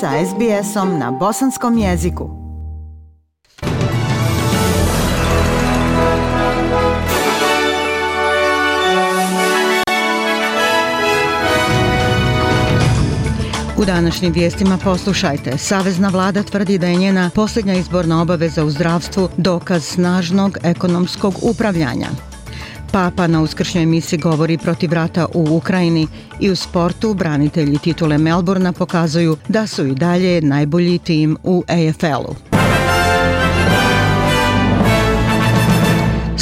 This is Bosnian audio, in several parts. sa SBS-om na bosanskom jeziku. U današnjim vijestima poslušajte. Savezna vlada tvrdi da je njena posljednja izborna obaveza u zdravstvu dokaz snažnog ekonomskog upravljanja. Papa na uskršnjoj misi govori protiv rata u Ukrajini i u sportu branitelji titule Melbourna pokazuju da su i dalje najbolji tim u AFL-u.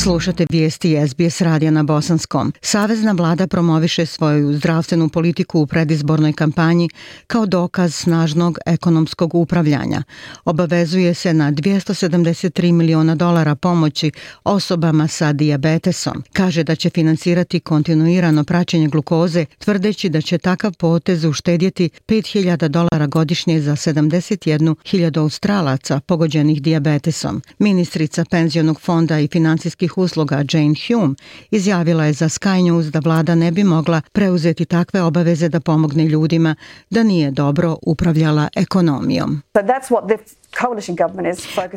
Slušate vijesti SBS radija na Bosanskom. Savezna vlada promoviše svoju zdravstvenu politiku u predizbornoj kampanji kao dokaz snažnog ekonomskog upravljanja. Obavezuje se na 273 miliona dolara pomoći osobama sa dijabetesom. Kaže da će financirati kontinuirano praćenje glukoze, tvrdeći da će takav potez uštedjeti 5000 dolara godišnje za 71.000 australaca pogođenih dijabetesom. Ministrica penzionog fonda i financijskih usluga Jane Hume izjavila je za Sky News da vlada ne bi mogla preuzeti takve obaveze da pomogne ljudima da nije dobro upravljala ekonomijom.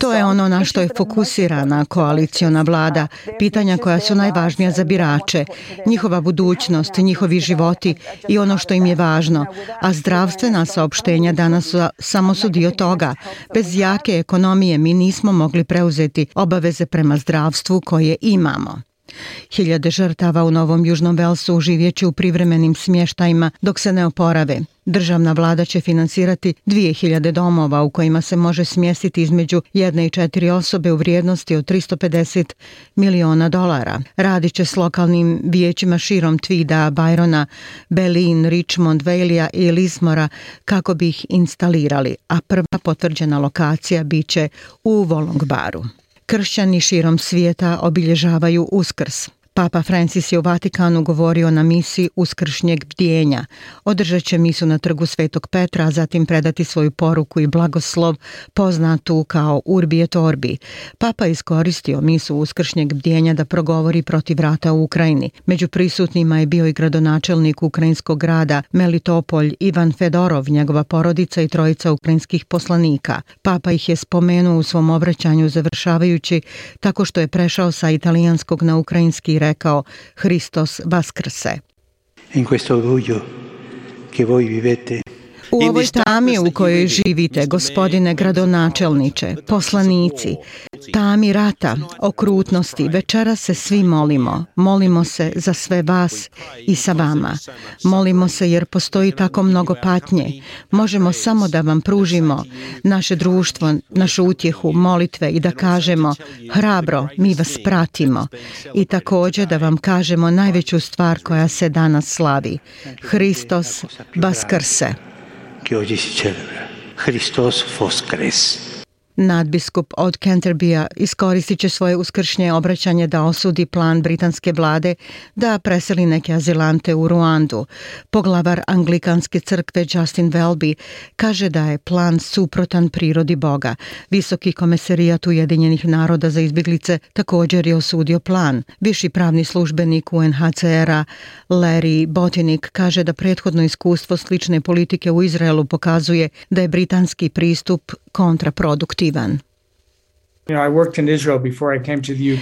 To je ono na što je fokusirana koaliciona vlada, pitanja koja su najvažnija za birače, njihova budućnost, njihovi životi i ono što im je važno, a zdravstvena saopštenja danas samo su dio toga. Bez jake ekonomije mi nismo mogli preuzeti obaveze prema zdravstvu koje imamo. Hiljade žrtava u Novom Južnom Velsu živjet u privremenim smještajima dok se ne oporave. Državna vlada će financirati 2000 domova u kojima se može smjestiti između jedne i četiri osobe u vrijednosti od 350 miliona dolara. Radit će s lokalnim vijećima širom Tvida, Bajrona, Belin, Richmond, Velija i Lismora kako bi ih instalirali, a prva potvrđena lokacija bit će u Volongbaru Baru kršćani širom svijeta obilježavaju uskrs. Papa Francis je u Vatikanu govorio na misi uskršnjeg bdjenja. Održat će misu na trgu Svetog Petra, a zatim predati svoju poruku i blagoslov poznatu kao Urbi et Orbi. Papa je iskoristio misu uskršnjeg bdjenja da progovori protiv rata u Ukrajini. Među prisutnima je bio i gradonačelnik ukrajinskog grada Melitopolj Ivan Fedorov, njegova porodica i trojica ukrajinskih poslanika. Papa ih je spomenuo u svom obraćanju završavajući tako što je prešao sa italijanskog na ukrajinski rekao ecco, Hristos Vaskrse. In questo orgoglio che voi vivete U ovoj tami u kojoj živite, gospodine gradonačelniče, poslanici, tami rata, okrutnosti, večera se svi molimo. Molimo se za sve vas i sa vama. Molimo se jer postoji tako mnogo patnje. Možemo samo da vam pružimo naše društvo, našu utjehu, molitve i da kažemo hrabro, mi vas pratimo. I također da vam kažemo najveću stvar koja se danas slavi. Hristos krse. και όχι Ιησούς Χριστός φως κρέσει. Nadbiskup od Canterbija iskoristit će svoje uskršnje obraćanje da osudi plan britanske vlade da preseli neke azilante u Ruandu. Poglavar anglikanske crkve Justin Welby kaže da je plan suprotan prirodi Boga. Visoki komesarijat Ujedinjenih naroda za izbjeglice također je osudio plan. Viši pravni službenik UNHCR-a Larry Botinik kaže da prethodno iskustvo slične politike u Izraelu pokazuje da je britanski pristup kontraproduktiv. Sullivan.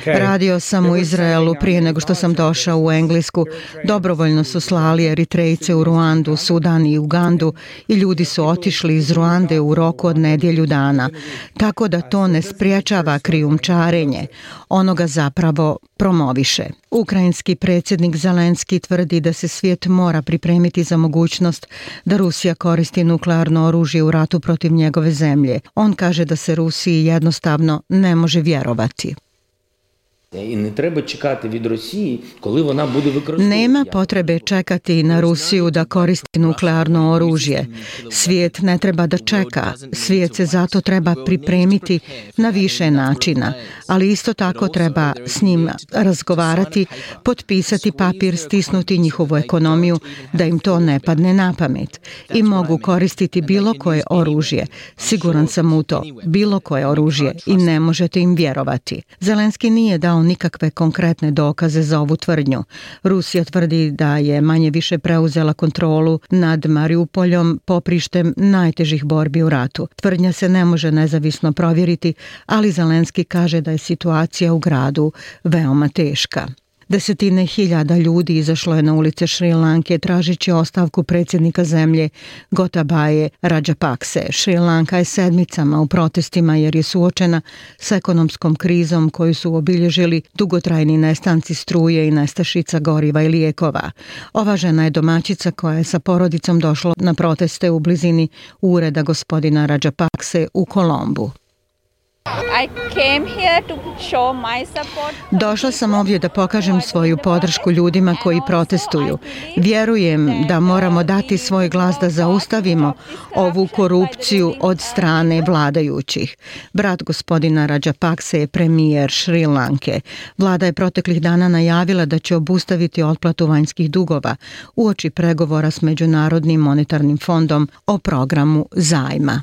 Radio sam u Izraelu prije nego što sam došao u Englesku. Dobrovoljno su slali Eritrejce u Ruandu, Sudan i Ugandu i ljudi su otišli iz Ruande u roku od nedjelju dana. Tako da to ne spriječava krijumčarenje. Ono ga zapravo promoviše. Ukrajinski predsjednik Zelenski tvrdi da se svijet mora pripremiti za mogućnost da Rusija koristi nuklearno oružje u ratu protiv njegove zemlje. On kaže da se Rusiji jednostavno ne može vjerovati. I ne treba čekati Nema potrebe čekati na Rusiju da koristi nuklearno oružje. Svijet ne treba da čeka. Svijet se zato treba pripremiti na više načina, ali isto tako treba s njim razgovarati, potpisati papir, stisnuti njihovu ekonomiju da im to ne padne na pamet i mogu koristiti bilo koje oružje. Siguran sam u to, bilo koje oružje i ne možete im vjerovati. Zelenski nije dao nikakve konkretne dokaze za ovu tvrdnju. Rusija tvrdi da je manje više preuzela kontrolu nad Mariupoljom poprištem najtežih borbi u ratu. Tvrdnja se ne može nezavisno provjeriti, ali Zelenski kaže da je situacija u gradu veoma teška. Desetine hiljada ljudi izašlo je na ulice Šri Lanke tražići ostavku predsjednika zemlje Gotabaje Rađapakse. Šri Lanka je sedmicama u protestima jer je suočena s ekonomskom krizom koju su obilježili dugotrajni nestanci struje i nestašica goriva i lijekova. Ova žena je domaćica koja je sa porodicom došla na proteste u blizini ureda gospodina Rađapakse u Kolombu. Došla sam ovdje da pokažem svoju podršku ljudima koji protestuju. Vjerujem da moramo dati svoj glas da zaustavimo ovu korupciju od strane vladajućih. Brat gospodina Rajapakse je premijer Šri Lanke. Vlada je proteklih dana najavila da će obustaviti otplatu vanjskih dugova uoči pregovora s Međunarodnim monetarnim fondom o programu zajma.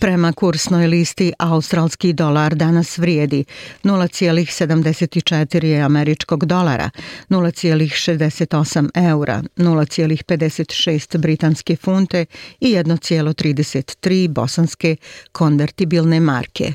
Prema kursnoj listi australski dolar danas vrijedi 0,74 američkog dolara, 0,68 eura, 0,56 britanske funte i 1,33 bosanske konvertibilne marke.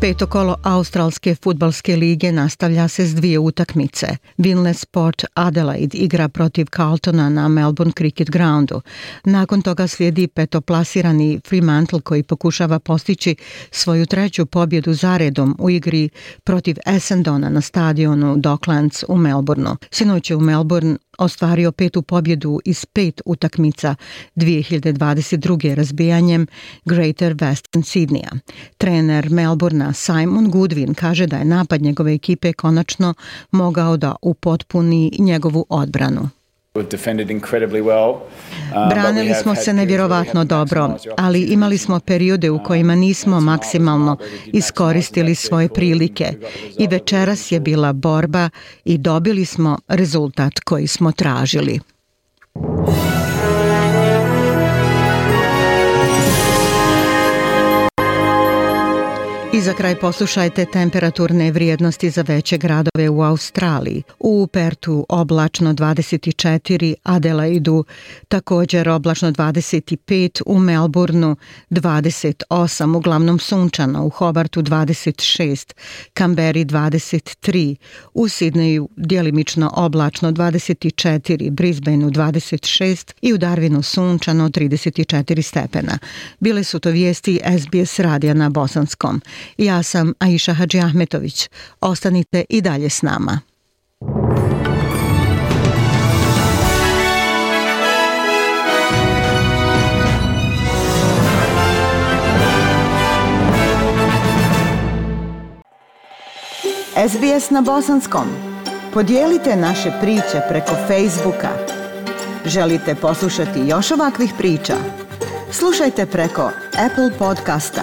Peto kolo Australske futbalske lige nastavlja se s dvije utakmice. Vinle Sport Adelaide igra protiv Carltona na Melbourne Cricket Groundu. Nakon toga slijedi petoplasirani Fremantle koji pokušava postići svoju treću pobjedu zaredom u igri protiv Essendona na stadionu Docklands u Melbourneu. Sinoć je u Melbourne ostvario petu pobjedu iz pet utakmica 2022. razbijanjem Greater Western Sydneya. Trener Melbourna Simon Goodwin kaže da je napad njegove ekipe konačno mogao da upotpuni njegovu odbranu. Um, Branili smo se nevjerovatno dobro, ali imali smo periode u kojima nismo maksimalno iskoristili svoje prilike i večeras je bila borba i dobili smo rezultat koji smo tražili. I za kraj poslušajte temperaturne vrijednosti za veće gradove u Australiji. U Pertu oblačno 24, Adelaidu također oblačno 25, u Melbourneu 28, uglavnom sunčano, u Hobartu 26, Kamberi 23, u Sidneju djelimično oblačno 24, Brisbaneu 26 i u Darwinu sunčano 34 stepena. Bile su to vijesti SBS radija na Bosanskom. Ja sam Aisha Hadži Ahmetović. Ostanite i dalje s nama. SBS na bosanskom. Podijelite naše priče preko Facebooka. Želite poslušati još ovakvih priča? Slušajte preko Apple podcasta,